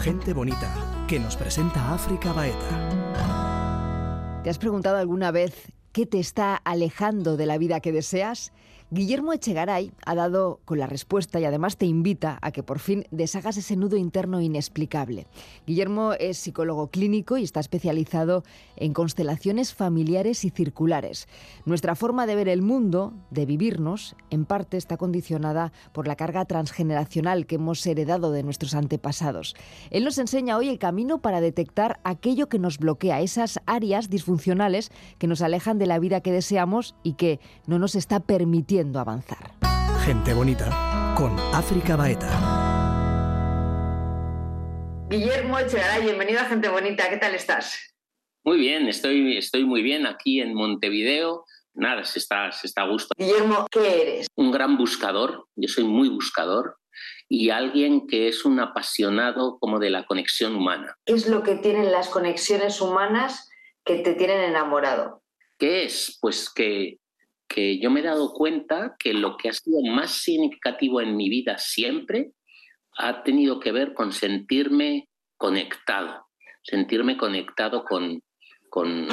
Gente bonita, que nos presenta África Baeta. ¿Te has preguntado alguna vez qué te está alejando de la vida que deseas? Guillermo Echegaray ha dado con la respuesta y además te invita a que por fin deshagas ese nudo interno inexplicable. Guillermo es psicólogo clínico y está especializado en constelaciones familiares y circulares. Nuestra forma de ver el mundo, de vivirnos, en parte está condicionada por la carga transgeneracional que hemos heredado de nuestros antepasados. Él nos enseña hoy el camino para detectar aquello que nos bloquea, esas áreas disfuncionales que nos alejan de la vida que deseamos y que no nos está permitiendo avanzar. Gente bonita con África Baeta. Guillermo Echegaray, bienvenido a Gente Bonita. ¿Qué tal estás? Muy bien, estoy, estoy muy bien aquí en Montevideo. Nada, se está, se está a gusto. Guillermo, ¿qué eres? Un gran buscador, yo soy muy buscador y alguien que es un apasionado como de la conexión humana. ¿Qué es lo que tienen las conexiones humanas que te tienen enamorado? ¿Qué es? Pues que que yo me he dado cuenta que lo que ha sido más significativo en mi vida siempre ha tenido que ver con sentirme conectado, sentirme conectado con, con,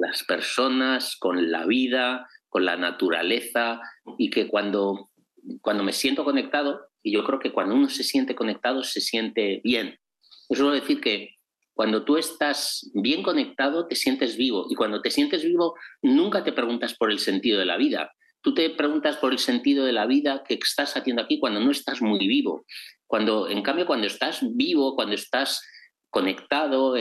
las personas, con la vida, con la naturaleza y que cuando, cuando me siento conectado, y yo creo que cuando uno se siente conectado se siente bien. Eso quiere decir que cuando tú estás bien conectado, te sientes vivo. Y cuando te sientes vivo, nunca te preguntas por el sentido de la vida. Tú te preguntas por el sentido de la vida que estás haciendo aquí cuando no estás muy vivo. Cuando, en cambio, cuando estás vivo, cuando estás conectado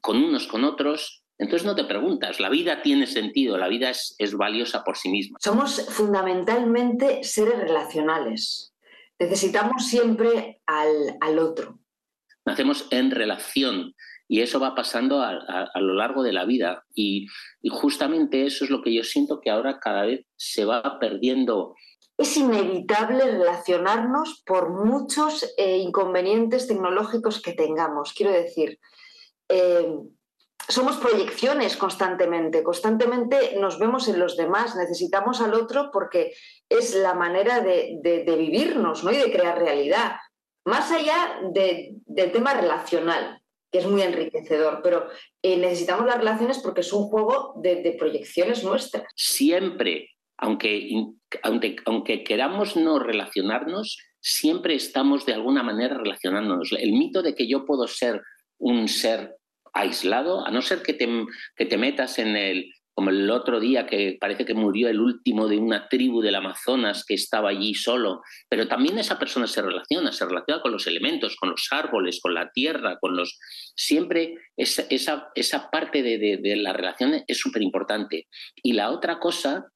con unos, con otros, entonces no te preguntas, la vida tiene sentido, la vida es, valiosa por sí misma. Somos fundamentalmente seres relacionales. Necesitamos siempre al, otro nacemos en relación y eso va pasando a, lo largo de la vida y, justamente eso es lo que yo siento que ahora cada vez se va perdiendo. Es inevitable relacionarnos por muchos eh, inconvenientes tecnológicos que tengamos. Quiero decir, eh, somos proyecciones constantemente, constantemente nos vemos en los demás, necesitamos al otro porque es la manera de, de vivirnos ¿no? y de crear realidad. Más allá del tema relacional, que es muy enriquecedor, pero eh, necesitamos las relaciones porque es un juego de, proyecciones nuestras. Siempre, aunque, aunque, aunque queramos no relacionarnos, siempre estamos de alguna manera relacionándonos. El mito de que yo puedo ser un ser aislado, a no ser que te, que te metas en el, como el otro día que parece que murió el último de una tribu del Amazonas que estaba allí solo, pero también esa persona se relaciona, se relaciona con los elementos, con los árboles, con la tierra, con los... Siempre esa, esa, parte de, de, la relación es súper importante. Y la otra cosa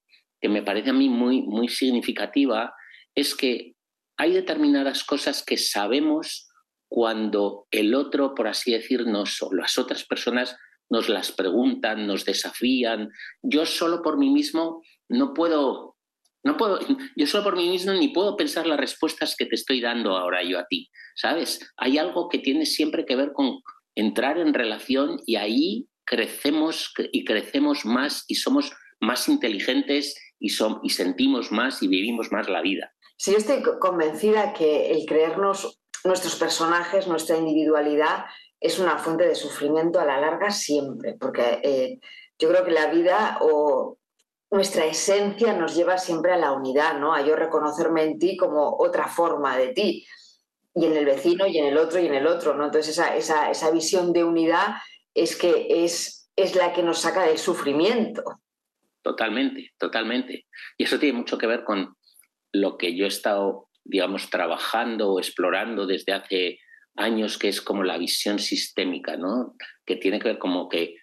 que me parece a mí muy, muy significativa es que hay determinadas cosas que sabemos cuando el otro, por así decirnos, o las otras personas nos las preguntan, nos desafían. Yo solo por mí mismo no puedo, no puedo, yo solo por mí mismo ni puedo pensar las respuestas que te estoy dando ahora yo a ti, ¿sabes? Hay algo que tiene siempre que ver con entrar en relación y ahí crecemos y crecemos más y somos más inteligentes y, son, y sentimos más y vivimos más la vida. Sí, yo estoy convencida que el creernos nuestros personajes, nuestra individualidad, es una fuente de sufrimiento a la larga siempre, porque eh, yo creo que la vida o nuestra esencia nos lleva siempre a la unidad, ¿no? A yo reconocerme en ti como otra forma de ti, y en el vecino, y en el otro, y en el otro, ¿no? Entonces esa, esa, visión de unidad es que es, es la que nos saca del sufrimiento. Totalmente, totalmente. Y eso tiene mucho que ver con lo que yo he estado, digamos, trabajando o explorando desde hace años, que es como la visión sistémica, ¿no? que tiene que ver como que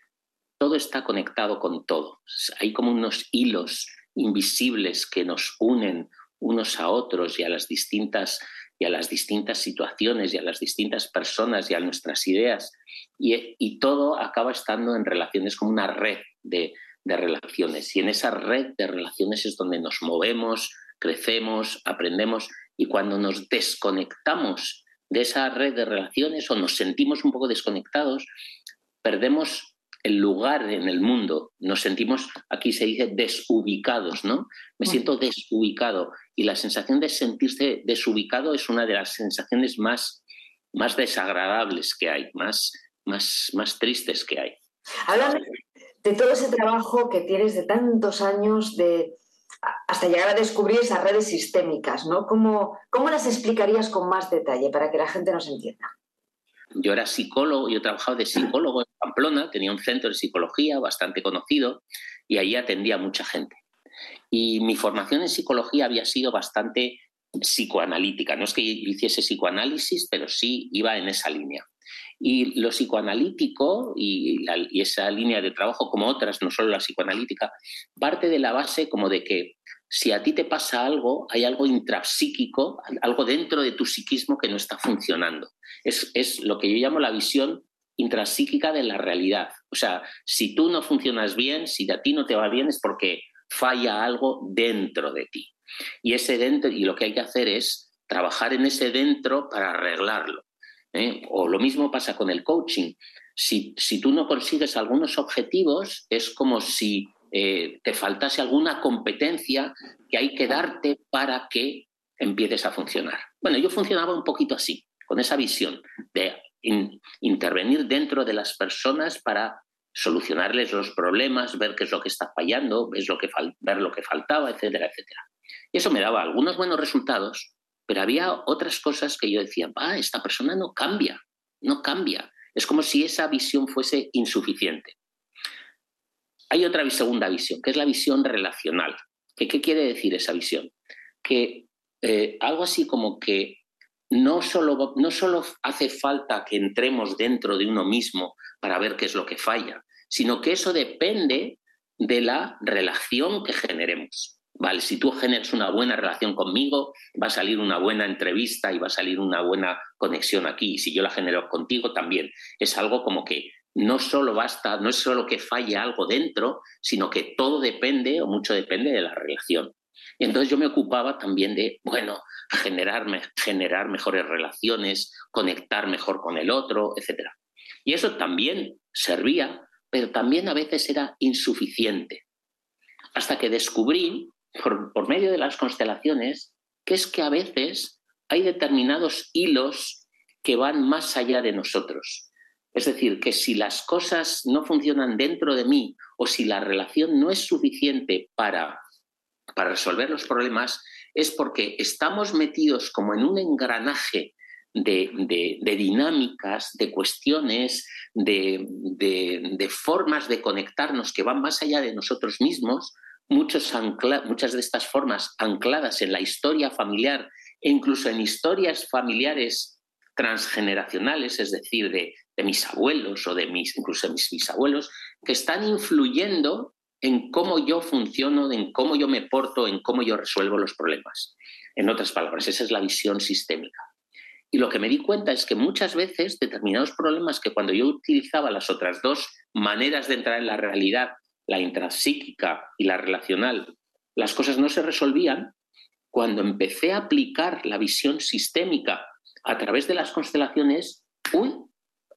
todo está conectado con todo. Hay como unos hilos invisibles que nos unen unos a otros y a las distintas y a las distintas situaciones y a las distintas personas y a nuestras ideas. Y, todo acaba estando en relaciones como una red de, de relaciones. Y en esa red de relaciones es donde nos movemos, crecemos, aprendemos. Y cuando nos desconectamos de esa red de relaciones o nos sentimos un poco desconectados, perdemos el lugar en el mundo, nos sentimos, aquí se dice, desubicados, ¿no? Me siento desubicado y la sensación de sentirse desubicado es una de las sensaciones más más desagradables que hay, más, más, más tristes que hay. Háblame de todo ese trabajo que tienes de tantos años de hasta llegar a descubrir esas redes sistémicas, ¿no? ¿Cómo, ¿Cómo las explicarías con más detalle para que la gente nos entienda? Yo era psicólogo, yo trabajaba de psicólogo en Pamplona, tenía un centro de psicología bastante conocido y ahí atendía a mucha gente. Y mi formación en psicología había sido bastante psicoanalítica. No es que hiciese psicoanálisis, pero sí iba en esa línea. Y lo psicoanalítico y, esa línea de trabajo, como otras, no solo la psicoanalítica, parte de la base como de que si a ti te pasa algo, hay algo intrapsíquico, algo dentro de tu psiquismo que no está funcionando. Es, es lo que yo llamo la visión intrapsíquica de la realidad. O sea, si tú no funcionas bien, si a ti no te va bien, es porque falla algo dentro de ti. Y ese dentro, y lo que hay que hacer es trabajar en ese dentro para arreglarlo. ¿Eh? O lo mismo pasa con el coaching. Si, si, tú no consigues algunos objetivos, es como si eh, te faltase alguna competencia que hay que darte para que empieces a funcionar. Bueno, yo funcionaba un poquito así, con esa visión de intervenir dentro de las personas para solucionarles los problemas, ver qué es lo que está fallando, ver lo que, ver lo que faltaba, etcétera, etcétera. Y eso me daba algunos buenos resultados, pero había otras cosas que yo decía, ah, esta persona no cambia, no cambia. Es como si esa visión fuese insuficiente. Hay otra segunda visión, que es la visión relacional. ¿Qué, quiere decir esa visión? Que eh, algo así como que no solo, no solo hace falta que entremos dentro de uno mismo para ver qué es lo que falla, sino que eso depende de la relación que generemos. Vale, si tú generas una buena relación conmigo, va a salir una buena entrevista y va a salir una buena conexión aquí. Y si yo la genero contigo, también. Es algo como que no solo basta, no es solo que falle algo dentro, sino que todo depende o mucho depende de la relación. Y entonces yo me ocupaba también de, bueno, generar, generar mejores relaciones, conectar mejor con el otro, etc. Y eso también servía pero también a veces era insuficiente. Hasta que descubrí, por, medio de las constelaciones, que es que a veces hay determinados hilos que van más allá de nosotros. Es decir, que si las cosas no funcionan dentro de mí o si la relación no es suficiente para, para resolver los problemas, es porque estamos metidos como en un engranaje de, dinámicas, de cuestiones, de, formas de conectarnos que van más allá de nosotros mismos, muchas de estas formas ancladas en la historia familiar e incluso en historias familiares transgeneracionales, es decir, de, mis abuelos o de mis, incluso de mis bisabuelos, que están influyendo en cómo yo funciono, en cómo yo me porto, en cómo yo resuelvo los problemas. En otras palabras, esa es la visión sistémica. Y lo que me di cuenta es que muchas veces determinados problemas que cuando yo utilizaba las otras dos maneras de entrar en la realidad, la intrapsíquica y la relacional, las cosas no se resolvían, cuando empecé a aplicar la visión sistémica a través de las constelaciones, uy,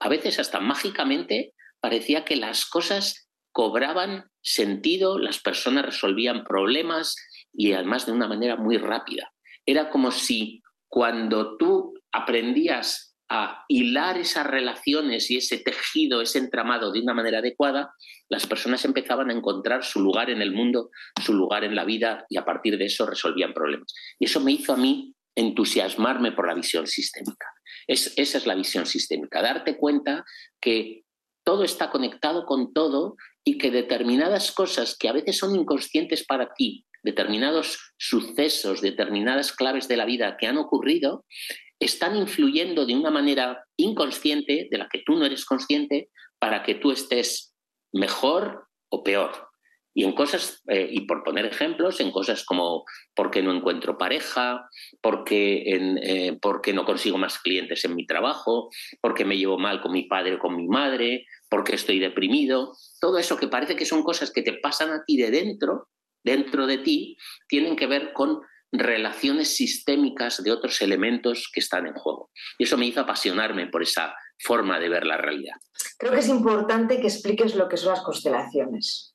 a veces hasta mágicamente parecía que las cosas cobraban sentido, las personas resolvían problemas y además de una manera muy rápida. Era como si cuando tú aprendías a hilar esas relaciones y ese tejido, ese entramado de una manera adecuada, las personas empezaban a encontrar su lugar en el mundo, su lugar en la vida y a partir de eso resolvían problemas. Y eso me hizo a mí entusiasmarme por la visión sistémica. esa es la visión sistémica, darte cuenta que todo está conectado con todo y que determinadas cosas que a veces son inconscientes para ti, determinados sucesos, determinadas claves de la vida que han ocurrido, están influyendo de una manera inconsciente, de la que tú no eres consciente, para que tú estés mejor o peor. Y en cosas, eh, y por poner ejemplos, en cosas como por qué no encuentro pareja, porque, eh, porque no consigo más clientes en mi trabajo, porque me llevo mal con mi padre o con mi madre, porque estoy deprimido, todo eso que parece que son cosas que te pasan a ti de dentro, dentro de ti, tienen que ver con relaciones sistémicas de otros elementos que están en juego. Y eso me hizo apasionarme por esa forma de ver la realidad. Creo que es importante que expliques lo que son las constelaciones.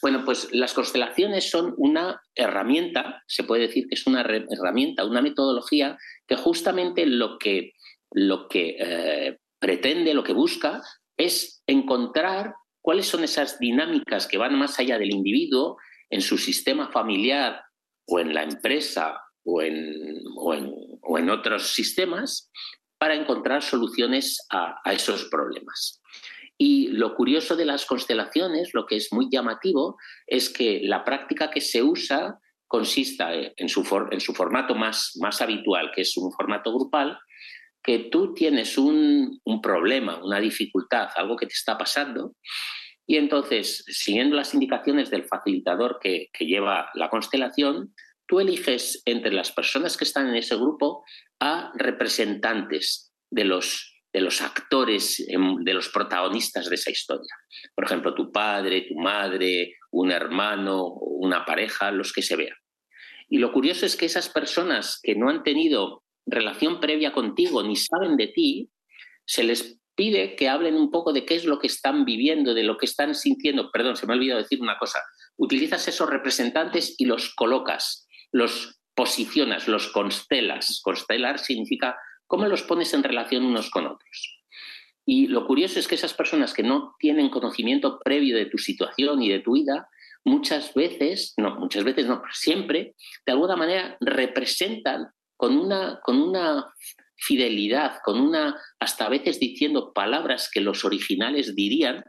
Bueno, pues las constelaciones son una herramienta, se puede decir que es una herramienta, una metodología que justamente lo que lo que eh, pretende, lo que busca, es encontrar cuáles son esas dinámicas que van más allá del individuo en su sistema familiar o en la empresa o en, o en, otros sistemas para encontrar soluciones a, esos problemas. Y lo curioso de las constelaciones, lo que es muy llamativo, es que la práctica que se usa consista en su, en su formato más, más habitual, que es un formato grupal, que tú tienes un, un, problema, una dificultad, algo que te está pasando, y entonces, siguiendo las indicaciones del facilitador que, lleva la constelación, tú eliges entre las personas que están en ese grupo a representantes de los, de los actores, em, de los protagonistas de esa historia. Por ejemplo, tu padre, tu madre, un hermano, una pareja, los que se vean. Y lo curioso es que esas personas que no han tenido relación previa contigo ni saben de ti, se les pide que hablen un poco de qué es lo que están viviendo, de lo que están sintiendo. Perdón, se me ha olvidado decir una cosa. Utilizas esos representantes y los colocas los posicionas, los constelas. Constelar significa cómo los pones en relación unos con otros. Y lo curioso es que esas personas que no tienen conocimiento previo de tu situación y de tu vida, muchas veces, no, muchas veces no, siempre, de alguna manera representan con una, con una fidelidad, con una, hasta a veces diciendo palabras que los originales dirían,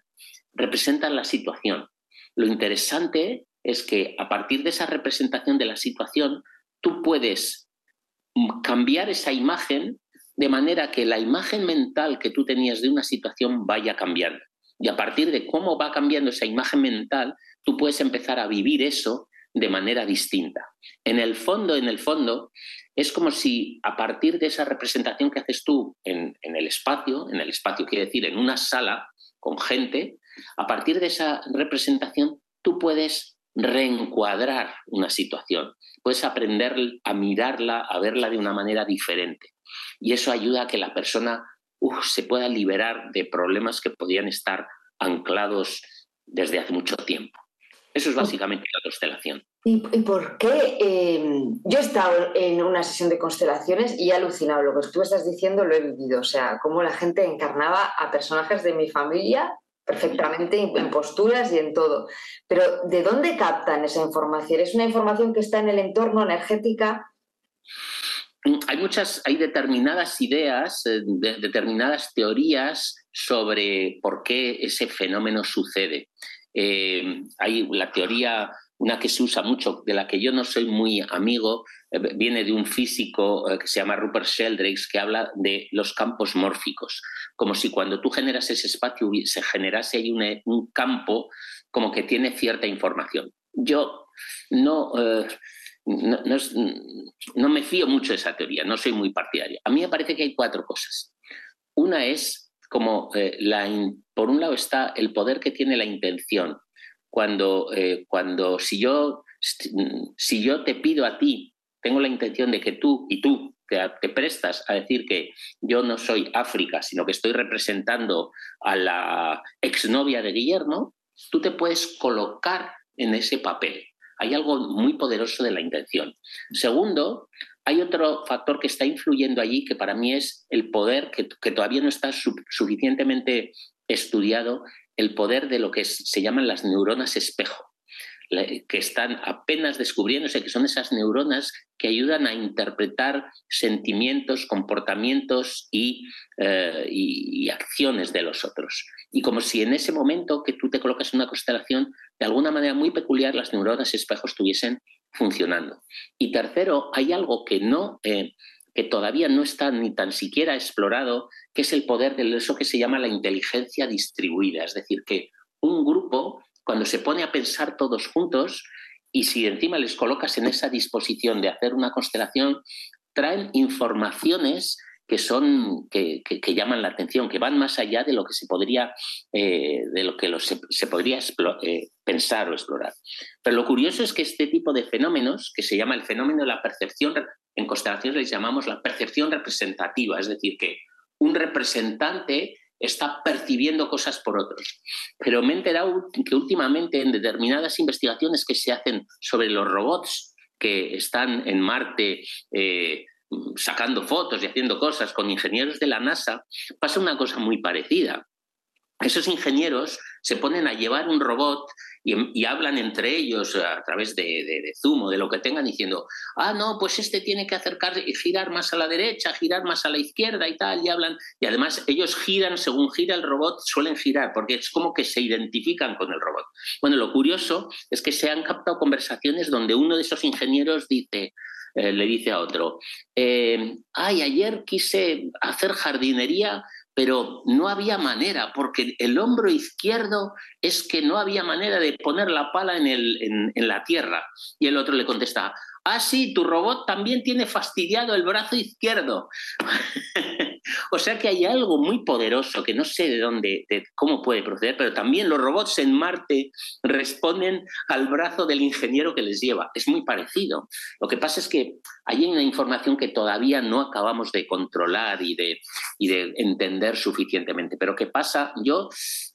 representan la situación. Lo interesante es que a partir de esa representación de la situación, tú puedes cambiar esa imagen de manera que la imagen mental que tú tenías de una situación vaya cambiando. Y a partir de cómo va cambiando esa imagen mental, tú puedes empezar a vivir eso de manera distinta. En el fondo, en el fondo, es como si a partir de esa representación que haces tú en, el espacio, en el espacio quiere decir en una sala con gente, a partir de esa representación tú puedes reencuadrar una situación, puedes aprender a mirarla, a verla de una manera diferente. Y eso ayuda a que la persona se pueda liberar de problemas que podían estar anclados desde hace mucho tiempo. Eso es básicamente la constelación. ¿Y, por qué? Em, yo he estado en una sesión de constelaciones y he alucinado. Lo que tú estás diciendo lo he vivido. O sea, cómo la gente encarnaba a personajes de mi familia perfectamente en posturas y en todo. Pero ¿de dónde captan esa información? ¿Es una información que está en el entorno energética? Hay muchas, hay determinadas ideas, eh, determinadas teorías sobre por qué ese fenómeno sucede. Eh, hay la teoría una que se usa mucho, de la que yo no soy muy amigo, eh, viene de un físico eh, que se llama Rupert Sheldrake, que habla de los campos mórficos, como si cuando tú generas ese espacio se generase ahí un, campo como que tiene cierta información. Yo no, eh, no, me fío mucho de esa teoría, no soy muy partidario. A mí me parece que hay cuatro cosas. Una es como, la, por un lado está el poder que tiene la intención, cuando, eh, cuando si, yo, si yo te pido a ti, tengo la intención de que tú y tú te, prestas a decir que yo no soy África, sino que estoy representando a la exnovia de Guillermo, tú te puedes colocar en ese papel. Hay algo muy poderoso de la intención. Segundo, hay otro factor que está influyendo allí que para mí es el poder que, que todavía no está suficientemente estudiado el poder de lo que se llaman las neuronas espejo, que están apenas descubriéndose, que son esas neuronas que ayudan a interpretar sentimientos, comportamientos eh, y, acciones de los otros. Y como si en ese momento que tú te colocas en una constelación, de alguna manera muy peculiar, las neuronas espejo estuviesen funcionando. Y tercero, hay algo que no... Eh, que todavía no está ni tan siquiera explorado, que es el poder de eso que se llama la inteligencia distribuida. Es decir, que un grupo, cuando se pone a pensar todos juntos, y si encima les colocas en esa disposición de hacer una constelación, traen informaciones que son que, llaman la atención, que van más allá de lo que se podría eh, de lo que se, podría eh, pensar o explorar. Pero lo curioso es que este tipo de fenómenos, que se llama el fenómeno de la percepción en constelaciones les llamamos la percepción representativa, es decir, que un representante está percibiendo cosas por otros. Pero me he enterado que últimamente en determinadas investigaciones que se hacen sobre los robots que están en Marte, eh, sacando fotos y haciendo cosas con ingenieros de la NASA, pasa una cosa muy parecida. Esos ingenieros se ponen a llevar un robot y, hablan entre ellos a través de, de, Zoom o de lo que tengan diciendo, ah, no, pues este tiene que acercar y girar más a la derecha, girar más a la izquierda y tal, y hablan. Y además ellos giran, según gira el robot, suelen girar, porque es como que se identifican con el robot. Bueno, lo curioso es que se han captado conversaciones donde uno de esos ingenieros dice, eh, le dice a otro, eh, ay, ayer quise hacer jardinería pero no había manera, porque el hombro izquierdo es que no había manera de poner la pala en, el, en, la tierra. Y el otro le contesta, ah, sí, tu robot también tiene fastidiado el brazo izquierdo. o sea que hay algo muy poderoso que no sé de dónde, de cómo puede proceder, pero también los robots en Marte responden al brazo del ingeniero que les lleva. Es muy parecido. Lo que pasa es que hay una información que todavía no acabamos de controlar y de, y de entender suficientemente. Pero ¿qué pasa? Yo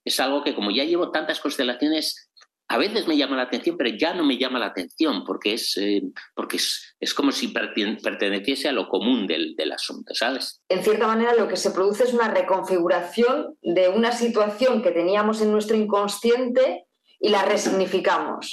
es algo que como ya llevo tantas constelaciones, a veces me llama la atención, pero ya no me llama la atención, porque es, eh, porque es, como si perteneciese a lo común del, del, asunto, ¿sabes? En cierta manera, lo que se produce es una reconfiguración de una situación que teníamos en nuestro inconsciente y la resignificamos.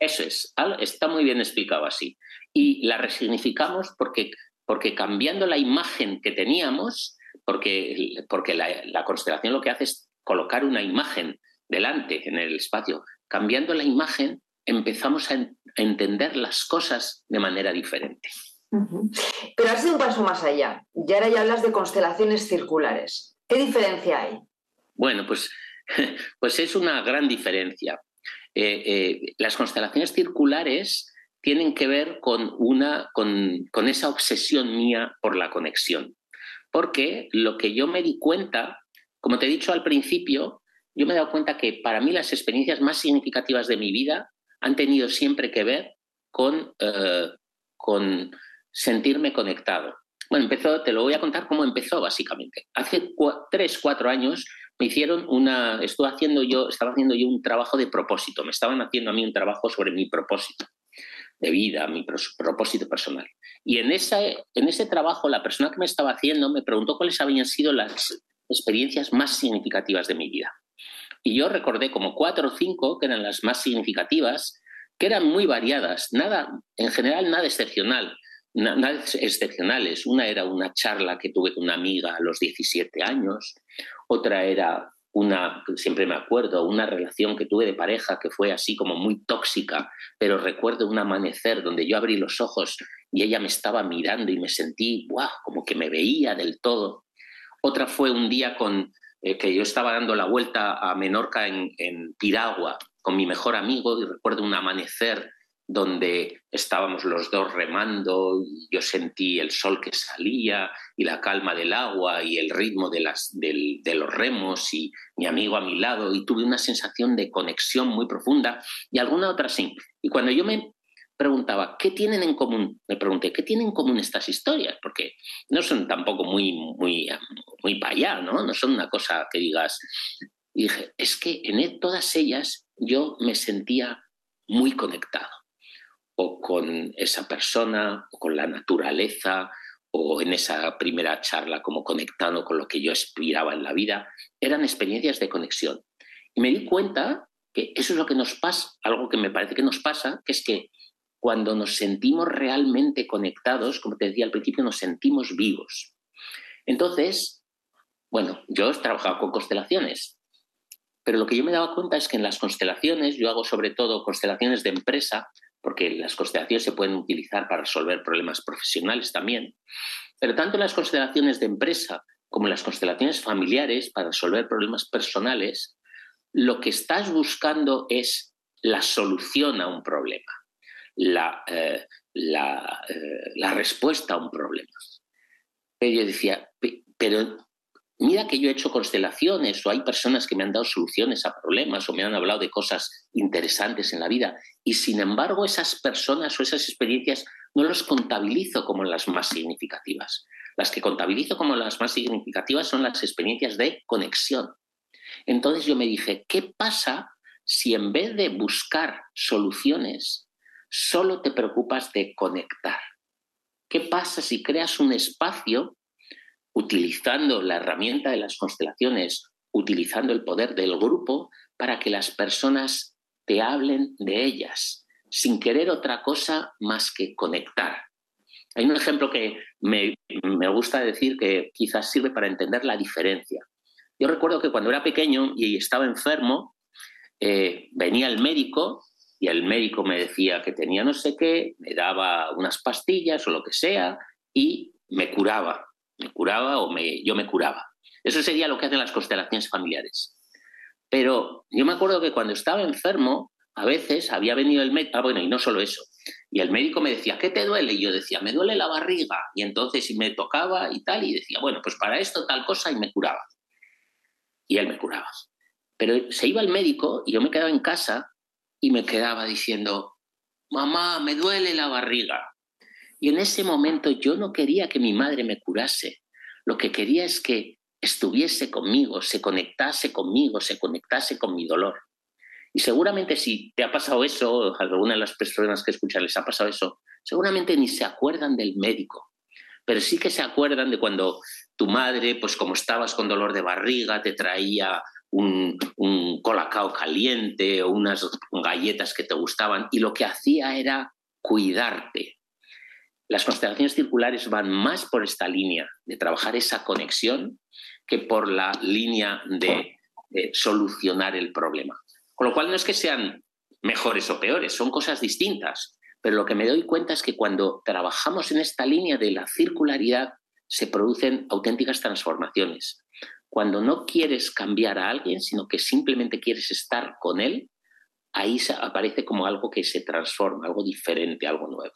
Eso es, está muy bien explicado así. Y la resignificamos porque, porque cambiando la imagen que teníamos, porque, porque la, la constelación lo que hace es colocar una imagen delante en el espacio cambiando la imagen, empezamos a, entender las cosas de manera diferente. Pero has ido un paso más allá. Y ahora ya hablas de constelaciones circulares. ¿Qué diferencia hay? Bueno, pues, pues es una gran diferencia. Eh, eh, las constelaciones circulares tienen que ver con, una, con, con esa obsesión mía por la conexión. Porque lo que yo me di cuenta, como te he dicho al principio, yo me he dado cuenta que para mí las experiencias más significativas de mi vida han tenido siempre que ver con, eh, con sentirme conectado. Bueno, empezó, te lo voy a contar cómo empezó básicamente. Hace tres, cuatro años me hicieron una, estuve haciendo yo, estaba haciendo yo un trabajo de propósito, me estaban haciendo a mí un trabajo sobre mi propósito de vida, mi propósito personal. Y en, esa, en ese trabajo la persona que me estaba haciendo me preguntó cuáles habían sido las experiencias más significativas de mi vida. Y yo recordé como cuatro o cinco que eran las más significativas, que eran muy variadas, nada, en general nada excepcional, nada excepcionales. Una era una charla que tuve con una amiga a los 17 años, otra era una, siempre me acuerdo, una relación que tuve de pareja que fue así como muy tóxica, pero recuerdo un amanecer donde yo abrí los ojos y ella me estaba mirando y me sentí, wow, como que me veía del todo. Otra fue un día con, eh, que yo estaba dando la vuelta a Menorca en, Piragua con mi mejor amigo y recuerdo un amanecer donde estábamos los dos remando y yo sentí el sol que salía y la calma del agua y el ritmo de, las, de los remos y mi amigo a mi lado y tuve una sensación de conexión muy profunda y alguna otra sí. Y cuando yo me preguntaba, ¿qué tienen en común? Me pregunté, ¿qué tienen en común estas historias? Porque no son tampoco muy, muy, muy para allá, ¿no? No son una cosa que digas. Y dije, es que en e, todas ellas yo me sentía muy conectado, o con esa persona, o con la naturaleza, o en esa primera charla como conectando con lo que yo aspiraba en la vida, eran experiencias de conexión. Y me di cuenta que eso es lo que nos pasa, algo que me parece que nos pasa, que es que cuando nos sentimos realmente conectados, como te decía al principio, nos sentimos vivos. Entonces, bueno, yo he trabajado con constelaciones, pero lo que yo me daba cuenta es que en las constelaciones, yo hago sobre todo constelaciones de empresa, porque las constelaciones se pueden utilizar para resolver problemas profesionales también, pero tanto en las constelaciones de empresa como en las constelaciones familiares para resolver problemas personales, lo que estás buscando es la solución a un problema la, eh, eh, la, respuesta a un problema. Pero yo decía, pero mira que yo he hecho constelaciones o hay personas que me han dado soluciones a problemas o me han hablado de cosas interesantes en la vida y sin embargo esas personas o esas experiencias no las contabilizo como las más significativas. Las que contabilizo como las más significativas son las experiencias de conexión. Entonces yo me dije, ¿qué pasa si en vez de buscar soluciones solo te preocupas de conectar. ¿Qué pasa si creas un espacio utilizando la herramienta de las constelaciones, utilizando el poder del grupo para que las personas te hablen de ellas, sin querer otra cosa más que conectar? Hay un ejemplo que me, gusta decir que quizás sirve para entender la diferencia. Yo recuerdo que cuando era pequeño y estaba enfermo, eh, venía el médico y el médico me decía que tenía no sé qué, me daba unas pastillas o lo que sea y me curaba, me curaba o me, yo me curaba. Eso sería lo que hacen las constelaciones familiares. Pero yo me acuerdo que cuando estaba enfermo, a veces había venido el médico, ah, bueno, y no solo eso, y el médico me decía, ¿qué te duele? Y yo decía, me duele la barriga. Y entonces me tocaba y tal, y decía, bueno, pues para esto tal cosa, y me curaba. Y él me curaba. Pero se iba el médico y yo me quedaba en casa y me quedaba diciendo, mamá, me duele la barriga. Y en ese momento yo no quería que mi madre me curase. Lo que quería es que estuviese conmigo, se conectase conmigo, se conectase con mi dolor. Y seguramente si te ha pasado eso, a alguna de las personas que escuchan les ha pasado eso, seguramente ni se acuerdan del médico, pero sí que se acuerdan de cuando tu madre, pues como estabas con dolor de barriga, te traía un, colacao caliente o unas galletas que te gustaban y lo que hacía era cuidarte. Las constelaciones circulares van más por esta línea de trabajar esa conexión que por la línea de solucionar el problema. Con lo cual no es que sean mejores o peores, son cosas distintas. Pero lo que me doy cuenta es que cuando trabajamos en esta línea de la circularidad se producen auténticas transformaciones. Cuando no quieres cambiar a alguien, sino que simplemente quieres estar con él, ahí aparece como algo que se transforma, algo diferente, algo nuevo.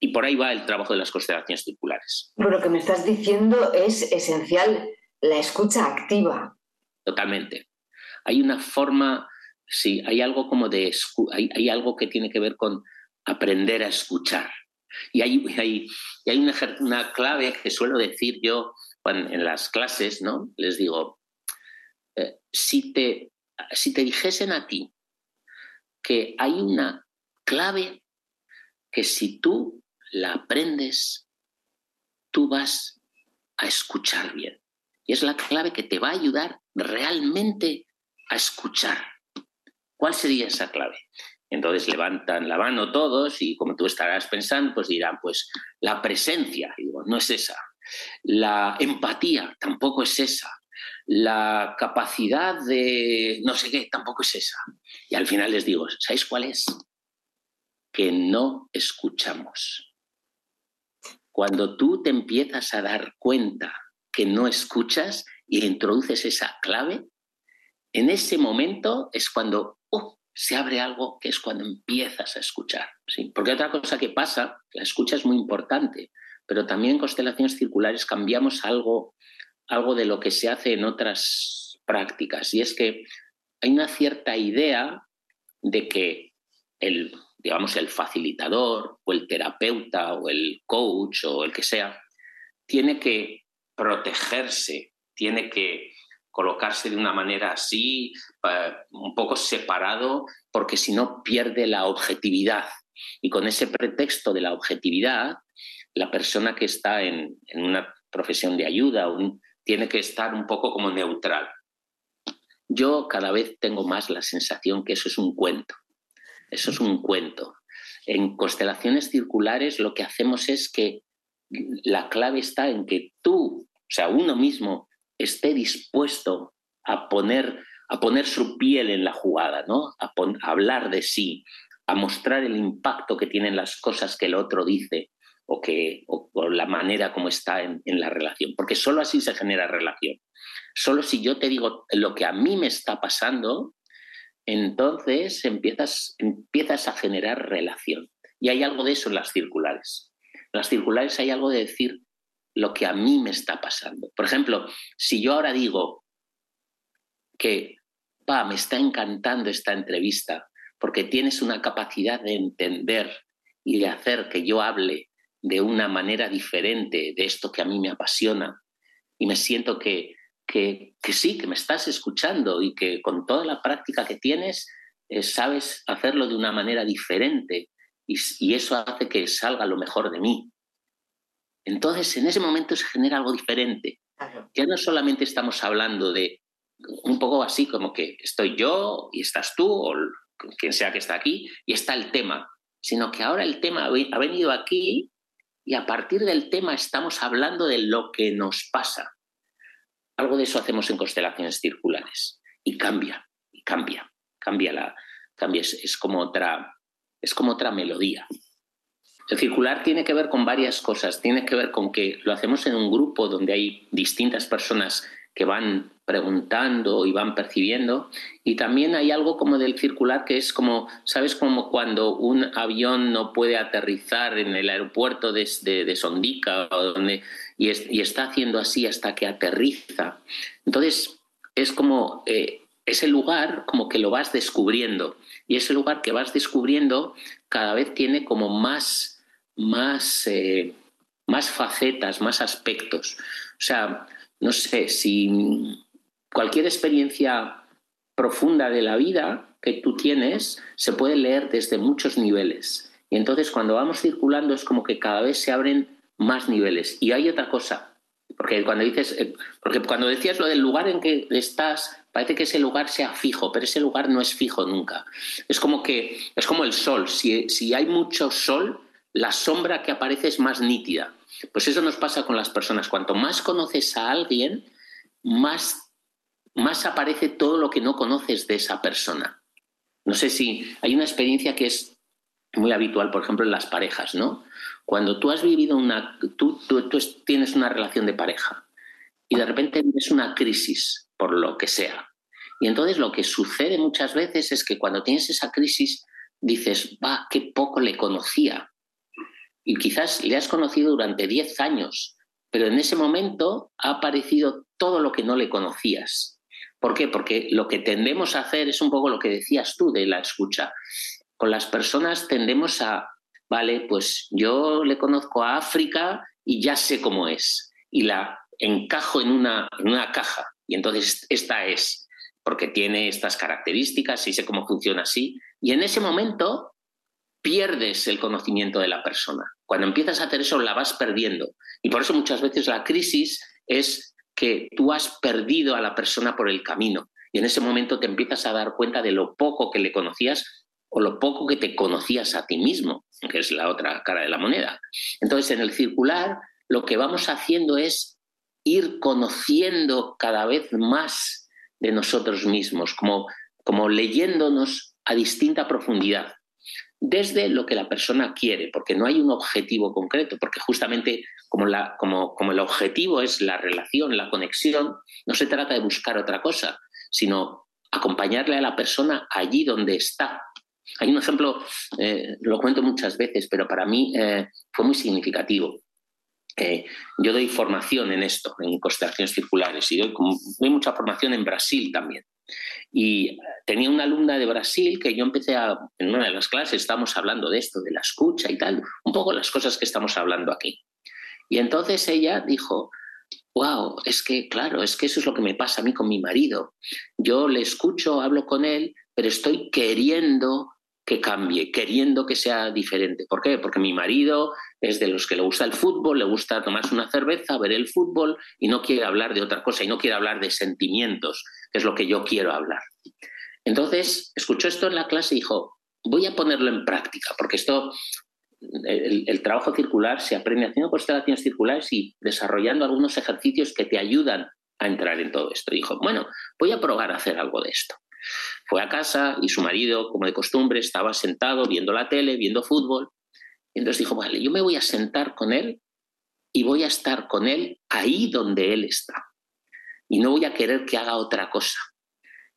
Y por ahí va el trabajo de las constelaciones circulares. Pero lo que me estás diciendo es esencial la escucha activa. Totalmente. Hay una forma Sí, hay algo como de hay, algo que tiene que ver con aprender a escuchar. Y hay, hay, hay una, clave que suelo decir yo en las clases, ¿no? Les digo, eh, si, te, si te dijesen a ti que hay una clave que si tú la aprendes, tú vas a escuchar bien. Y es la clave que te va a ayudar realmente a escuchar. ¿Cuál sería esa clave? Entonces levantan la mano todos y como tú estarás pensando, pues dirán, pues la presencia, digo, no es esa. La empatía tampoco es esa. La capacidad de no sé qué tampoco es esa. Y al final les digo, ¿sabéis cuál es? Que no escuchamos. Cuando tú te empiezas a dar cuenta que no escuchas y introduces esa clave, en ese momento es cuando uh, se abre algo que es cuando empiezas a escuchar. ¿sí? Porque otra cosa que pasa, la escucha es muy importante, pero también en constelaciones circulares cambiamos algo, algo de lo que se hace en otras prácticas, y es que hay una cierta idea de que el, digamos, el facilitador o el terapeuta o el coach o el que sea, tiene que protegerse, tiene que colocarse de una manera así, un poco separado, porque si no pierde la objetividad. Y con ese pretexto de la objetividad, la persona que está en, una profesión de ayuda tiene que estar un poco como neutral. Yo cada vez tengo más la sensación que eso es un cuento. Eso es un cuento. En constelaciones circulares lo que hacemos es que la clave está en que tú, o sea, uno mismo, esté dispuesto a poner, a poner su piel en la jugada, ¿no? a, hablar de sí, a mostrar el impacto que tienen las cosas que el otro dice o, que, la manera como está en, la relación, porque solo así se genera relación. Solo si yo te digo lo que a mí me está pasando, entonces empiezas, empiezas a generar relación. Y hay algo de eso en las circulares. En las circulares hay algo de decir, lo que a mí me está pasando. Por ejemplo, si yo ahora digo que, pa, me está encantando esta entrevista porque tienes una capacidad de entender y de hacer que yo hable de una manera diferente de esto que a mí me apasiona. Y me siento que, que, sí, que me estás escuchando y que con toda la práctica que tienes eh, sabes hacerlo de una manera diferente. Y, y eso hace que salga lo mejor de mí. Entonces en ese momento se genera algo diferente. Ya no solamente estamos hablando de un poco así como que estoy yo y estás tú o quien sea que está aquí y está el tema, sino que ahora el tema ha venido aquí y a partir del tema estamos hablando de lo que nos pasa. Algo de eso hacemos en constelaciones circulares y cambia, cambia, cambia la, cambia, es, como otra, es como otra melodía. El circular tiene que ver con varias cosas. Tiene que ver con que lo hacemos en un grupo donde hay distintas personas que van preguntando y van percibiendo. Y también hay algo como del circular que es como, ¿sabes? Como cuando un avión no puede aterrizar en el aeropuerto de, de, Sondica o donde, y, está haciendo así hasta que aterriza. Entonces, es como eh, ese lugar como que lo vas descubriendo. Y ese lugar que vas descubriendo cada vez tiene como más, más, eh, más facetas, más aspectos. O sea, no sé, si cualquier experiencia profunda de la vida que tú tienes se puede leer desde muchos niveles. Y entonces cuando vamos circulando es como que cada vez se abren más niveles. Y hay otra cosa, porque cuando dices, eh, porque cuando decías lo del lugar en que estás, parece que ese lugar sea fijo, pero ese lugar no es fijo nunca. Es como que es como el sol. Si, si hay mucho sol, la sombra que aparece es más nítida. Pues eso nos pasa con las personas. Cuanto más conoces a alguien, más, más aparece todo lo que no conoces de esa persona. No sé si hay una experiencia que es muy habitual, por ejemplo, en las parejas, ¿no? Cuando tú has vivido una, tú, tú, tienes una relación de pareja y de repente tienes una crisis por lo que sea. Y entonces lo que sucede muchas veces es que cuando tienes esa crisis dices, va, qué poco le conocía y quizás le has conocido durante 10 años, pero en ese momento ha aparecido todo lo que no le conocías. ¿Por qué? Porque lo que tendemos a hacer es un poco lo que decías tú de la escucha. Con las personas tendemos a, vale, pues yo le conozco a África y ya sé cómo es, y la encajo en una, en una caja, y entonces esta es, porque tiene estas características y sé cómo funciona así, y en ese momento pierdes el conocimiento de la persona. Cuando empiezas a hacer eso, la vas perdiendo. Y por eso muchas veces la crisis es que tú has perdido a la persona por el camino. Y en ese momento te empiezas a dar cuenta de lo poco que le conocías o lo poco que te conocías a ti mismo, que es la otra cara de la moneda. Entonces, en el circular, lo que vamos haciendo es ir conociendo cada vez más de nosotros mismos, como, como leyéndonos a distinta profundidad desde lo que la persona quiere, porque no hay un objetivo concreto, porque justamente como, la, como, como, el objetivo es la relación, la conexión, no se trata de buscar otra cosa, sino acompañarle a la persona allí donde está. Hay un ejemplo, eh, lo cuento muchas veces, pero para mí eh, fue muy significativo. Yo doy formación en esto, en constelaciones circulares, y doy, doy mucha formación en Brasil también. Y tenía una alumna de Brasil que yo empecé a, en una de las clases, estamos hablando de esto, de la escucha y tal, un poco las cosas que estamos hablando aquí. Y entonces ella dijo, wow, es que claro, es que eso es lo que me pasa a mí con mi marido. Yo le escucho, hablo con él, pero estoy queriendo que cambie, queriendo que sea diferente. ¿Por qué? Porque mi marido es de los que le gusta el fútbol, le gusta tomarse una cerveza, ver el fútbol y no quiere hablar de otra cosa y no quiere hablar de sentimientos, que es lo que yo quiero hablar. Entonces, escuchó esto en la clase y dijo, voy a ponerlo en práctica, porque esto, el, trabajo circular se aprende haciendo constelaciones circulares y desarrollando algunos ejercicios que te ayudan a entrar en todo esto. dijo, bueno, voy a probar a hacer algo de esto. Fue a casa y su marido, como de costumbre, estaba sentado viendo la tele, viendo fútbol. Y entonces dijo, vale, yo me voy a sentar con él y voy a estar con él ahí donde él está. Y no voy a querer que haga otra cosa.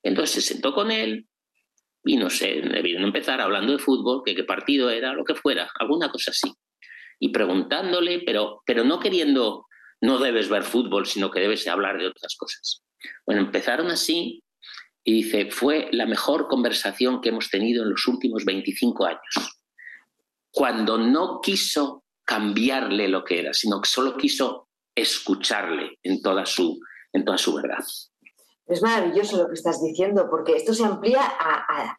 Entonces se sentó con él y no sé, debieron empezar hablando de fútbol, que qué partido era, lo que fuera, alguna cosa así. Y preguntándole, pero, pero no queriendo, no debes ver fútbol, sino que debes hablar de otras cosas. Bueno, empezaron así y dice, fue la mejor conversación que hemos tenido en los últimos 25 años. Cuando no quiso cambiarle lo que era, sino que solo quiso escucharle en toda su, en toda su verdad. Es maravilloso lo que estás diciendo, porque esto se amplía a,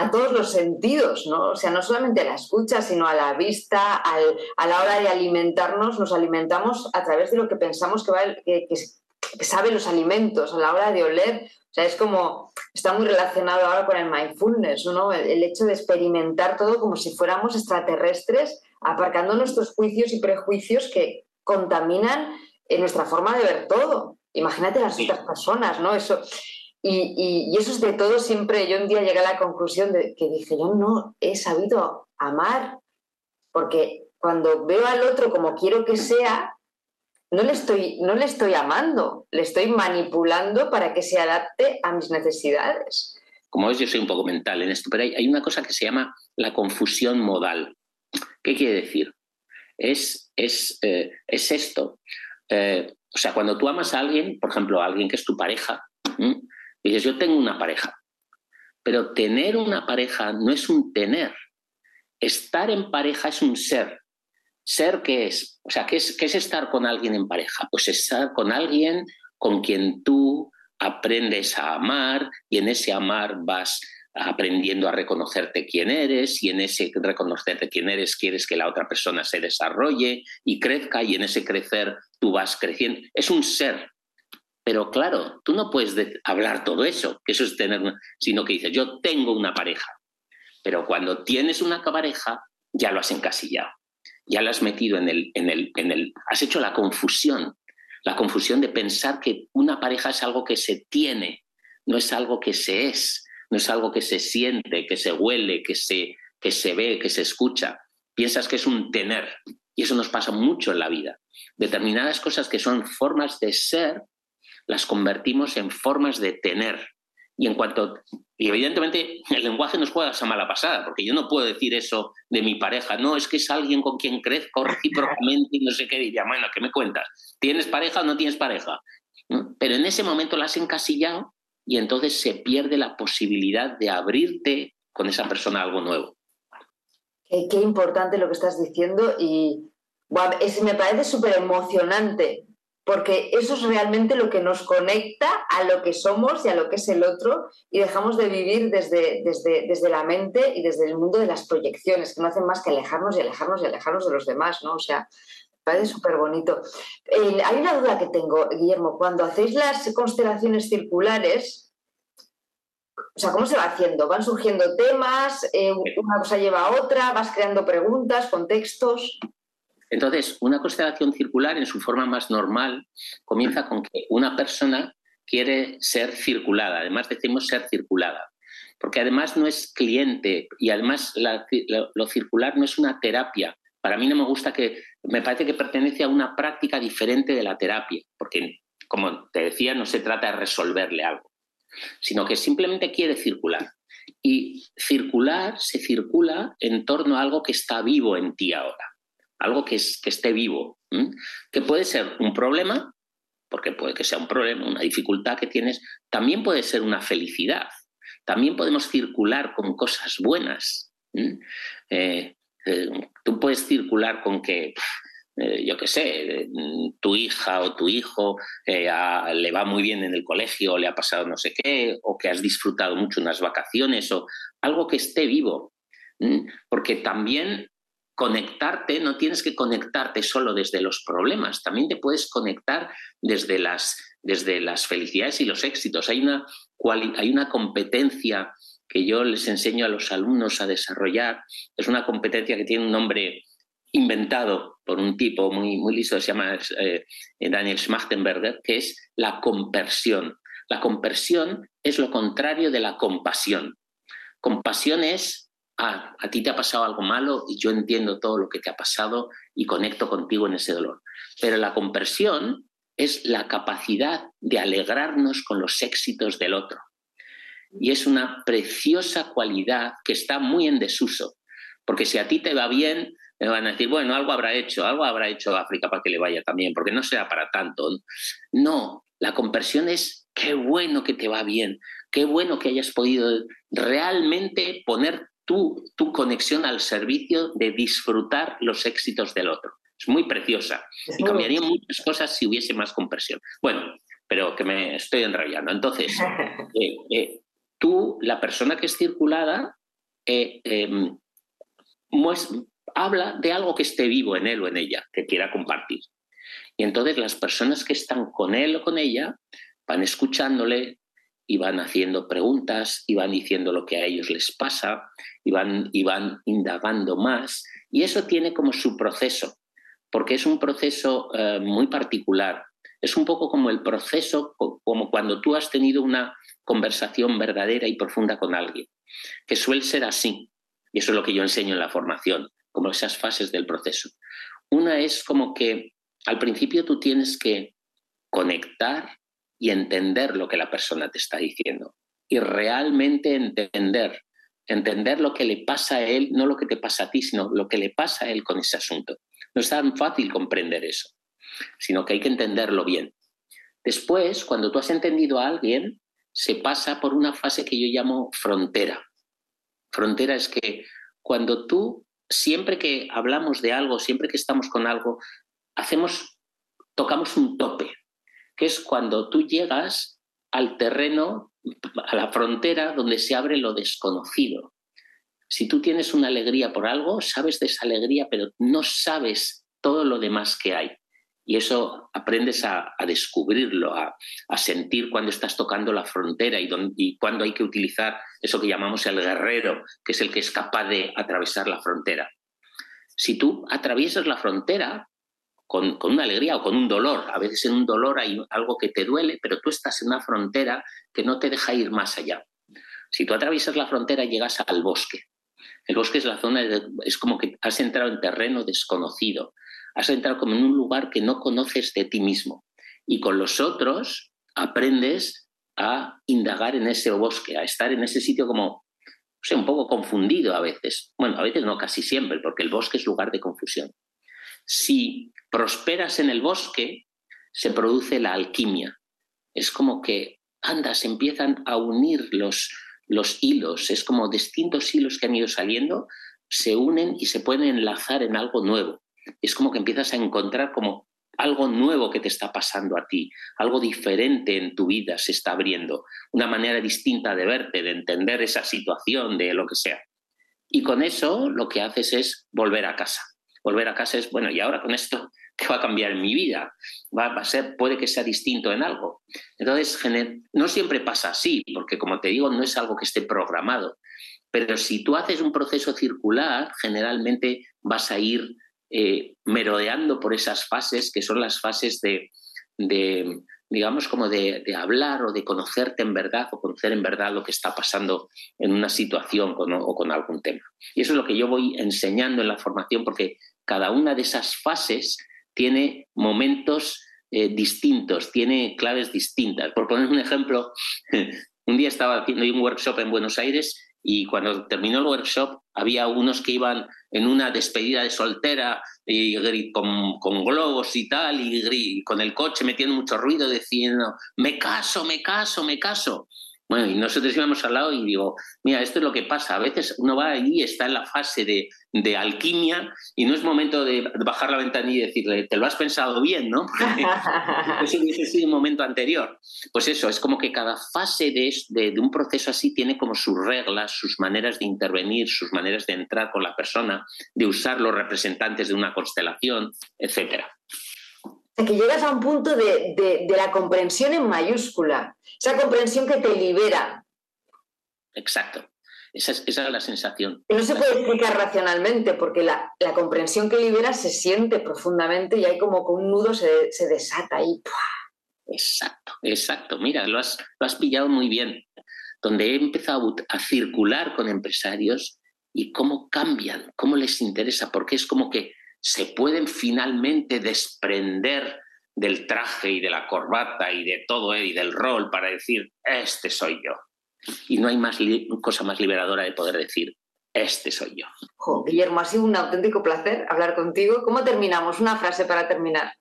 a todos los sentidos, ¿no? O sea, no solamente a la escucha, sino a la vista, a la hora de alimentarnos, nos alimentamos a través de lo que pensamos que, va, que, sabe los alimentos, a la hora de oler. O sea, es como, está muy relacionado ahora con el mindfulness, ¿no? el hecho de experimentar todo como si fuéramos extraterrestres, aparcando nuestros juicios y prejuicios que contaminan en nuestra forma de ver todo. Imagínate las otras personas, ¿no? Eso, y, eso es de todo siempre. Yo un día llegué a la conclusión de que dije, yo no he sabido amar, porque cuando veo al otro como quiero que sea, no le estoy, no le estoy amando, le estoy manipulando para que se adapte a mis necesidades. Como ves, yo soy un poco mental en esto, pero hay, una cosa que se llama la confusión modal. ¿Qué quiere decir? Es, es, eh, es esto. Eh, o sea, cuando tú amas a alguien, por ejemplo, a alguien que es tu pareja, dices, yo tengo una pareja, pero tener una pareja no es un tener. Estar en pareja es un ser. ¿Ser qué es? O sea, ¿qué es, qué es estar con alguien en pareja? Pues estar con alguien con quien tú aprendes a amar y en ese amar vas aprendiendo a reconocerte quién eres y en ese reconocerte quién eres quieres que la otra persona se desarrolle y crezca y en ese crecer tú vas creciendo. Es un ser. Pero claro, tú no puedes hablar todo eso, que eso es tener, sino que dices, yo tengo una pareja. Pero cuando tienes una pareja, ya lo has encasillado. Ya lo has metido en el, en el, en el, has hecho la confusión, la confusión de pensar que una pareja es algo que se tiene, no es algo que se es no es algo que se siente, que se huele, que se, que se ve, que se escucha. Piensas que es un tener. Y eso nos pasa mucho en la vida. Determinadas cosas que son formas de ser, las convertimos en formas de tener. Y en cuanto. Y evidentemente el lenguaje nos juega esa mala pasada, porque yo no puedo decir eso de mi pareja. No, es que es alguien con quien crezco recíprocamente y no sé qué diría. Bueno, ¿qué me cuentas? ¿Tienes pareja o no tienes pareja? Pero en ese momento la has encasillado y entonces se pierde la posibilidad de abrirte con esa persona a algo nuevo. Qué, importante lo que estás diciendo y me parece súper emocionante porque eso es realmente lo que nos conecta a lo que somos y a lo que es el otro y dejamos de vivir desde, desde, desde la mente y desde el mundo de las proyecciones, que no hacen más que alejarnos y alejarnos y alejarnos de los demás, ¿no? O sea, parece súper bonito. Hay una duda que tengo, Guillermo. Cuando hacéis las constelaciones circulares, o sea, ¿cómo se va haciendo? ¿Van surgiendo temas? Eh, ¿Una cosa lleva a otra? ¿Vas creando preguntas, contextos? Entonces, una constelación circular en su forma más normal comienza con que una persona quiere ser circulada. Además, decimos ser circulada. Porque además no es cliente y además lo circular no es una terapia, para mí no me gusta que, me parece que pertenece a una práctica diferente de la terapia, porque, como te decía, no se trata de resolverle algo, sino que simplemente quiere circular. Y circular se circula en torno a algo que está vivo en ti ahora, algo que, es, que esté vivo, que puede ser un problema, porque puede que sea un problema, una dificultad que tienes, también puede ser una felicidad, también podemos circular con cosas buenas. Eh, tú puedes circular con que, eh, yo qué sé, tu hija o tu hijo eh, le va muy bien en el colegio, o le ha pasado no sé qué, o que has disfrutado mucho unas vacaciones, o algo que esté vivo. Porque también conectarte, no tienes que conectarte solo desde los problemas, también te puedes conectar desde las, desde las felicidades y los éxitos. Hay una, hay una competencia que yo les enseño a los alumnos a desarrollar. Es una competencia que tiene un nombre inventado por un tipo muy, muy listo, se llama eh, Daniel Schmachtenberger, que es la compersión. La compersión es lo contrario de la compasión. Compasión es, a ti te ha pasado algo malo y yo entiendo todo lo que te ha pasado y conecto contigo en ese dolor. Pero la compersión es la capacidad de alegrarnos con los éxitos del otro y es una preciosa cualidad que está muy en desuso, porque si a ti te va bien, me van a decir, bueno, algo habrá hecho, algo habrá hecho África para que le vaya también, porque no será para tanto. No, la conversión es qué bueno que te va bien, qué bueno que hayas podido realmente poner tu, tu conexión al servicio de disfrutar los éxitos del otro. Es muy preciosa y cambiaría muchas cosas si hubiese más compresión. Bueno, pero que me estoy enrollando. Entonces, eh, eh, tú, la persona que es circulada, eh, em, habla de algo que esté vivo en él o en ella, que quiera compartir. Y entonces las personas que están con él o con ella van escuchándole y van haciendo preguntas y van diciendo lo que a ellos les pasa y van, y van indagando más. Y eso tiene como su proceso, porque es un proceso eh, muy particular. Es un poco como el proceso, como cuando tú has tenido una conversación verdadera y profunda con alguien, que suele ser así. Y eso es lo que yo enseño en la formación, como esas fases del proceso. Una es como que al principio tú tienes que conectar y entender lo que la persona te está diciendo. Y realmente entender, entender lo que le pasa a él, no lo que te pasa a ti, sino lo que le pasa a él con ese asunto. No es tan fácil comprender eso, sino que hay que entenderlo bien. Después, cuando tú has entendido a alguien, se pasa por una fase que yo llamo frontera. Frontera es que cuando tú, siempre que hablamos de algo, siempre que estamos con algo, hacemos, tocamos un tope, que es cuando tú llegas al terreno, a la frontera donde se abre lo desconocido. Si tú tienes una alegría por algo, sabes de esa alegría, pero no sabes todo lo demás que hay. Y eso aprendes a, descubrirlo, a, sentir cuando estás tocando la frontera y, cuando hay que utilizar eso que llamamos el guerrero, que es el que es capaz de atravesar la frontera. Si tú atraviesas la frontera con, con, una alegría o con un dolor, a veces en un dolor hay algo que te duele, pero tú estás en una frontera que no te deja ir más allá. Si tú atraviesas la frontera llegas al bosque. El bosque es la zona, es como que has entrado en terreno desconocido, has entrado como en un lugar que no conoces de ti mismo. Y con los otros aprendes a indagar en ese bosque, a estar en ese sitio como, o un poco confundido a veces. Bueno, a veces no, casi siempre, porque el bosque es lugar de confusión. Si prosperas en el bosque, se produce la alquimia. Es como que, andas, empiezan a unir los, los hilos, es como distintos hilos que han ido saliendo, se unen y se pueden enlazar en algo nuevo es como que empiezas a encontrar como algo nuevo que te está pasando a ti, algo diferente en tu vida se está abriendo, una manera distinta de verte, de entender esa situación, de lo que sea. Y con eso lo que haces es volver a casa. Volver a casa es, bueno, y ahora con esto, ¿qué va a cambiar mi vida? Va, a ser, puede que sea distinto en algo. Entonces, no siempre pasa así, porque como te digo, no es algo que esté programado. Pero si tú haces un proceso circular, generalmente vas a ir eh, merodeando por esas fases que son las fases de, digamos, como de, hablar o de conocerte en verdad o conocer en verdad lo que está pasando en una situación o con algún tema. Y eso es lo que yo voy enseñando en la formación porque cada una de esas fases tiene momentos eh, distintos, tiene claves distintas. Por poner un ejemplo, un día estaba haciendo un workshop en Buenos Aires y cuando terminó el workshop había unos que iban en una despedida de soltera y con, con globos y tal, y, con el coche metiendo mucho ruido diciendo, me caso, me caso, me caso. Bueno, y nosotros íbamos al lado y digo, mira, esto es lo que pasa. A veces uno va ahí, está en la fase de, de alquimia y no es momento de bajar la ventana y decirle, te lo has pensado bien, ¿no? eso hubiese sido un momento anterior. Pues eso, es como que cada fase de, de, de, un proceso así tiene como sus reglas, sus maneras de intervenir, sus maneras de entrar con la persona, de usar los representantes de una constelación, etcétera que llegas a un punto de, de, la comprensión en mayúscula, esa comprensión que te libera. Exacto. Esa es, esa es, la sensación. no se puede explicar racionalmente, porque la, la, comprensión que libera se siente profundamente y hay como que un nudo se, se desata ahí. Exacto, exacto. Mira, lo has, lo has pillado muy bien. Donde he empezado a circular con empresarios y cómo cambian, cómo les interesa, porque es como que se pueden finalmente desprender del traje y de la corbata y de todo y del rol para decir, este soy yo. Y no hay más cosa más liberadora de poder decir, este soy yo. Guillermo, ha sido un auténtico placer hablar contigo. ¿Cómo terminamos? Una frase para terminar.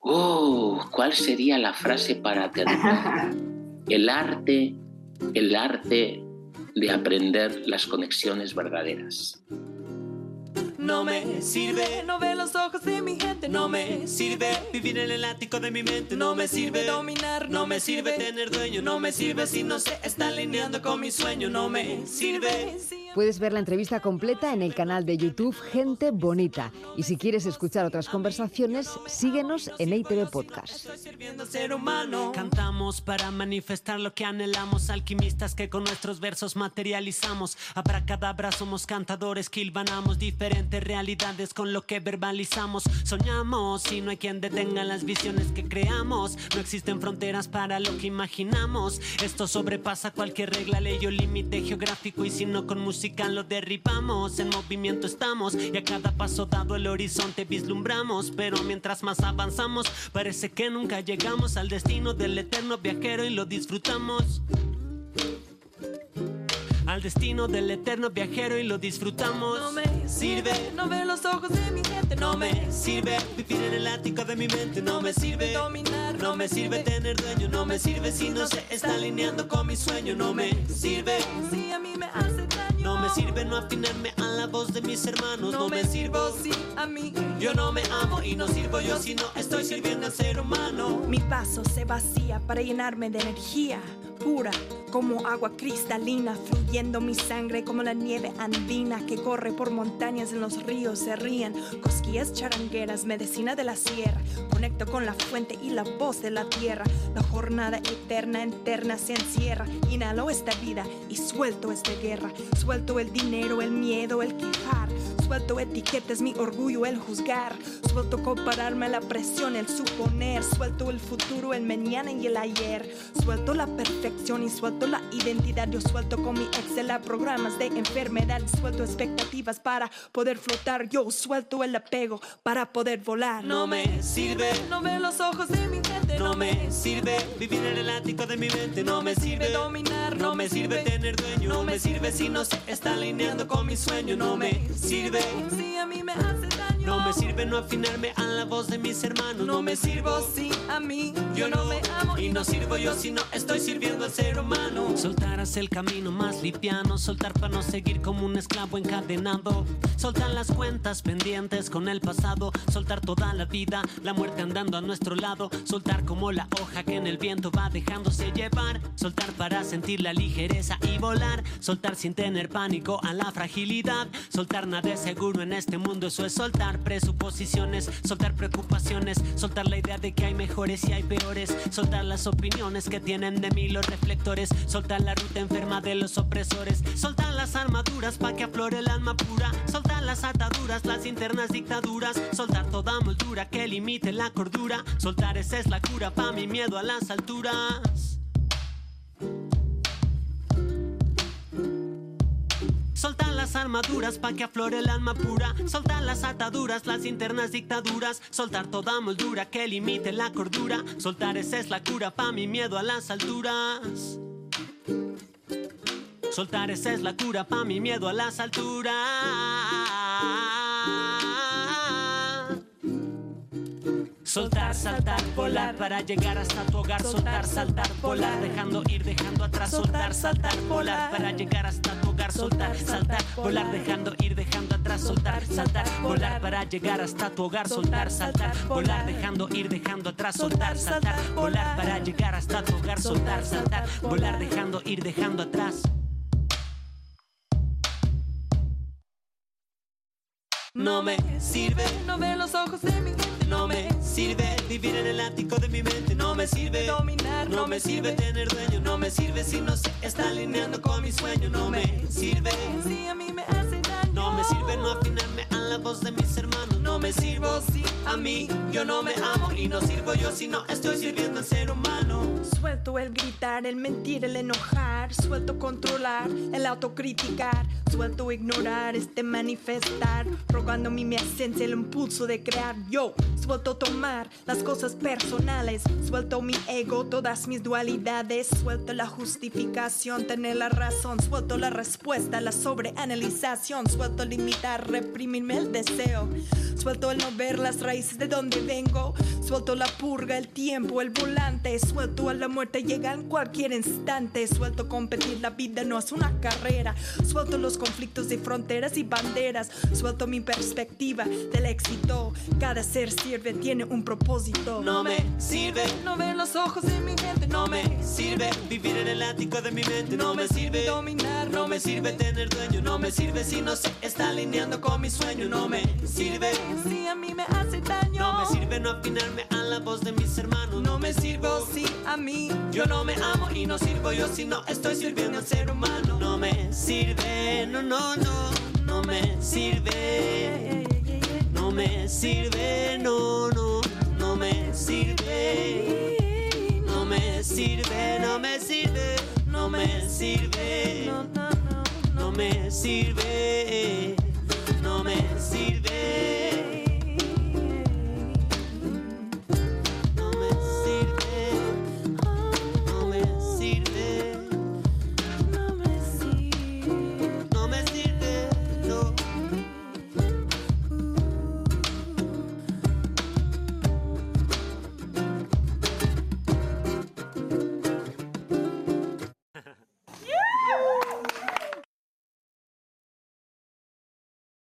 Uh, ¿Cuál sería la frase para terminar? El arte, el arte de aprender las conexiones verdaderas no me sirve. No ve los ojos de mi gente, no me sirve. Vivir en el ático de mi mente, no me sirve. Dominar, no me sirve. Tener dueño, no me sirve. Si no se está alineando con mi sueño, no me sirve. Puedes ver la entrevista completa en el canal de YouTube Gente Bonita. Y si quieres escuchar otras conversaciones, síguenos en ITV Podcast. Cantamos para manifestar lo que anhelamos, alquimistas que con nuestros versos materializamos. Abracadabra somos cantadores que hilvanamos diferentes realidades con lo que verbalizamos. Soñamos y no hay quien detenga las visiones que creamos. No existen fronteras para lo que imaginamos. Esto sobrepasa cualquier regla, ley o límite geográfico y si no con música lo derribamos, en movimiento estamos y a cada paso dado el horizonte vislumbramos, pero mientras más avanzamos parece que nunca llegamos al destino del eterno viajero y lo disfrutamos al destino del eterno viajero y lo disfrutamos. No me sirve, no ve los ojos de mi gente, no me sirve vivir en el ático de mi mente, no me sirve dominar, no me sirve tener dueño, no me sirve si no se está alineando con mi sueño, no me sirve. si a mí me hace sirve no afinarme a la voz de mis hermanos, no, me sirvo si a mí. yo no me amo y no sirvo yo si no estoy sirviendo al ser humano. Mi vaso se vacía para llenarme de energía pura como agua cristalina, fluyendo mi sangre como la nieve andina que corre por montañas en los ríos, se ríen, cosquillas charangueras, medicina de la sierra, conecto con la fuente y la voz de la tierra, la jornada eterna, eterna se encierra, inhalo esta vida y suelto esta guerra, suelto el dinero, el miedo, el quejar, suelto etiquetas, mi orgullo, el juzgar, suelto compararme a la presión, el suponer, suelto el futuro, el mañana y el ayer, suelto la perfección y suelto la identidad. Yo suelto con mi Excel a programas de enfermedad. Suelto expectativas para poder flotar. Yo suelto el apego para poder volar. No me sirve, no ve los ojos de mi gente. No me sirve vivir en el ático de mi mente. No me sirve dominar. No me sirve tener dueño. No me sirve si no se alineando con mi sueño. No me sirve si a mí me hace. No me sirve no afinarme a la voz de mis hermanos. No me sirvo si a mí yo no me amo. Y no sirvo yo si no estoy sirviendo al ser humano. Soltar hacia el camino más liviano, soltar para no seguir como un esclavo encadenado. Soltar las cuentas pendientes con el pasado, soltar toda la vida, la muerte andando a nuestro lado. Soltar como la hoja que en el viento va dejándose llevar. Soltar para sentir la ligereza y volar. Soltar sin tener pánico a la fragilidad. Soltar nada es seguro en este mundo, eso es soltar presuposiciones, soltar preocupaciones, soltar la idea de que hay mejores y hay peores. Soltar las opiniones que tienen de mí los reflectores Soltar la ruta enferma de los opresores. Soltar las armaduras pa' que aflore el alma pura. Soltar las ataduras, las internas dictaduras. Soltar toda moldura que limite la cordura. Soltar esa es la cura pa' mi miedo a las alturas. Soltar las armaduras pa' que aflore el alma pura. Soltar las ataduras, las internas dictaduras. Soltar toda moldura que limite la cordura. Soltar esa es la cura pa' mi miedo a las alturas. Soltar esa es la cura pa' mi miedo a las alturas. Soltar, saltar, volar para llegar hasta tu hogar. Soltar, saltar, volar, dejando ir, dejando atrás. Soltar, saltar, volar para llegar hasta tu hogar. Soltar, saltar, volar, dejando ir, dejando atrás. Soltar, saltar, volar para llegar hasta tu hogar. Soltar, saltar, volar, dejando ir, dejando atrás. Soltar, saltar, volar para llegar hasta tu hogar. Soltar, saltar, volar, dejando ir, dejando atrás. No me sirve, no ve los ojos de mi. No me sirve vivir en el ático de mi mente. No me sirve dominar, no me sirve tener dueño. No me sirve si no se está alineando con mi sueño. No me sirve si a mí me hace daño. No me sirve no afinarme a la voz de mis hermanos. Me sirvo si a mí yo no me amo. Y no sirvo yo si no estoy sirviendo al ser humano. Suelto el gritar, el mentir, el enojar. Suelto controlar, el autocriticar. Suelto ignorar, este manifestar. Rogando mi esencia, el impulso de crear. Yo suelto tomar las cosas personales. Suelto mi ego, todas mis dualidades. Suelto la justificación, tener la razón. Suelto la respuesta, la sobreanalización. Suelto limitar, reprimirme el deseo. Suelto el no ver las raíces de donde vengo. Suelto la purga, el tiempo, el volante. Suelto a la muerte, llega en cualquier instante. Suelto competir, la vida no es una carrera. Suelto los conflictos de fronteras y banderas. Suelto mi perspectiva del éxito. Cada ser sirve, tiene un propósito. No me sirve no ver los ojos de mi gente. No me sirve vivir en el ático de mi mente. No me sirve dominar. No me sirve tener dueño. No me sirve si no se está alineando con mi sueño. No me sirve si a mí me hace daño. No me sirve no afinarme a la voz de mis hermanos. No me sirvo si a mí yo no me amo y no sirvo yo si no estoy sirviendo al ser humano. No me sirve, no, no, no, no me sirve. No me sirve, no, no, no me sirve. No me sirve, no me sirve, no me sirve. No, no, no, no me sirve.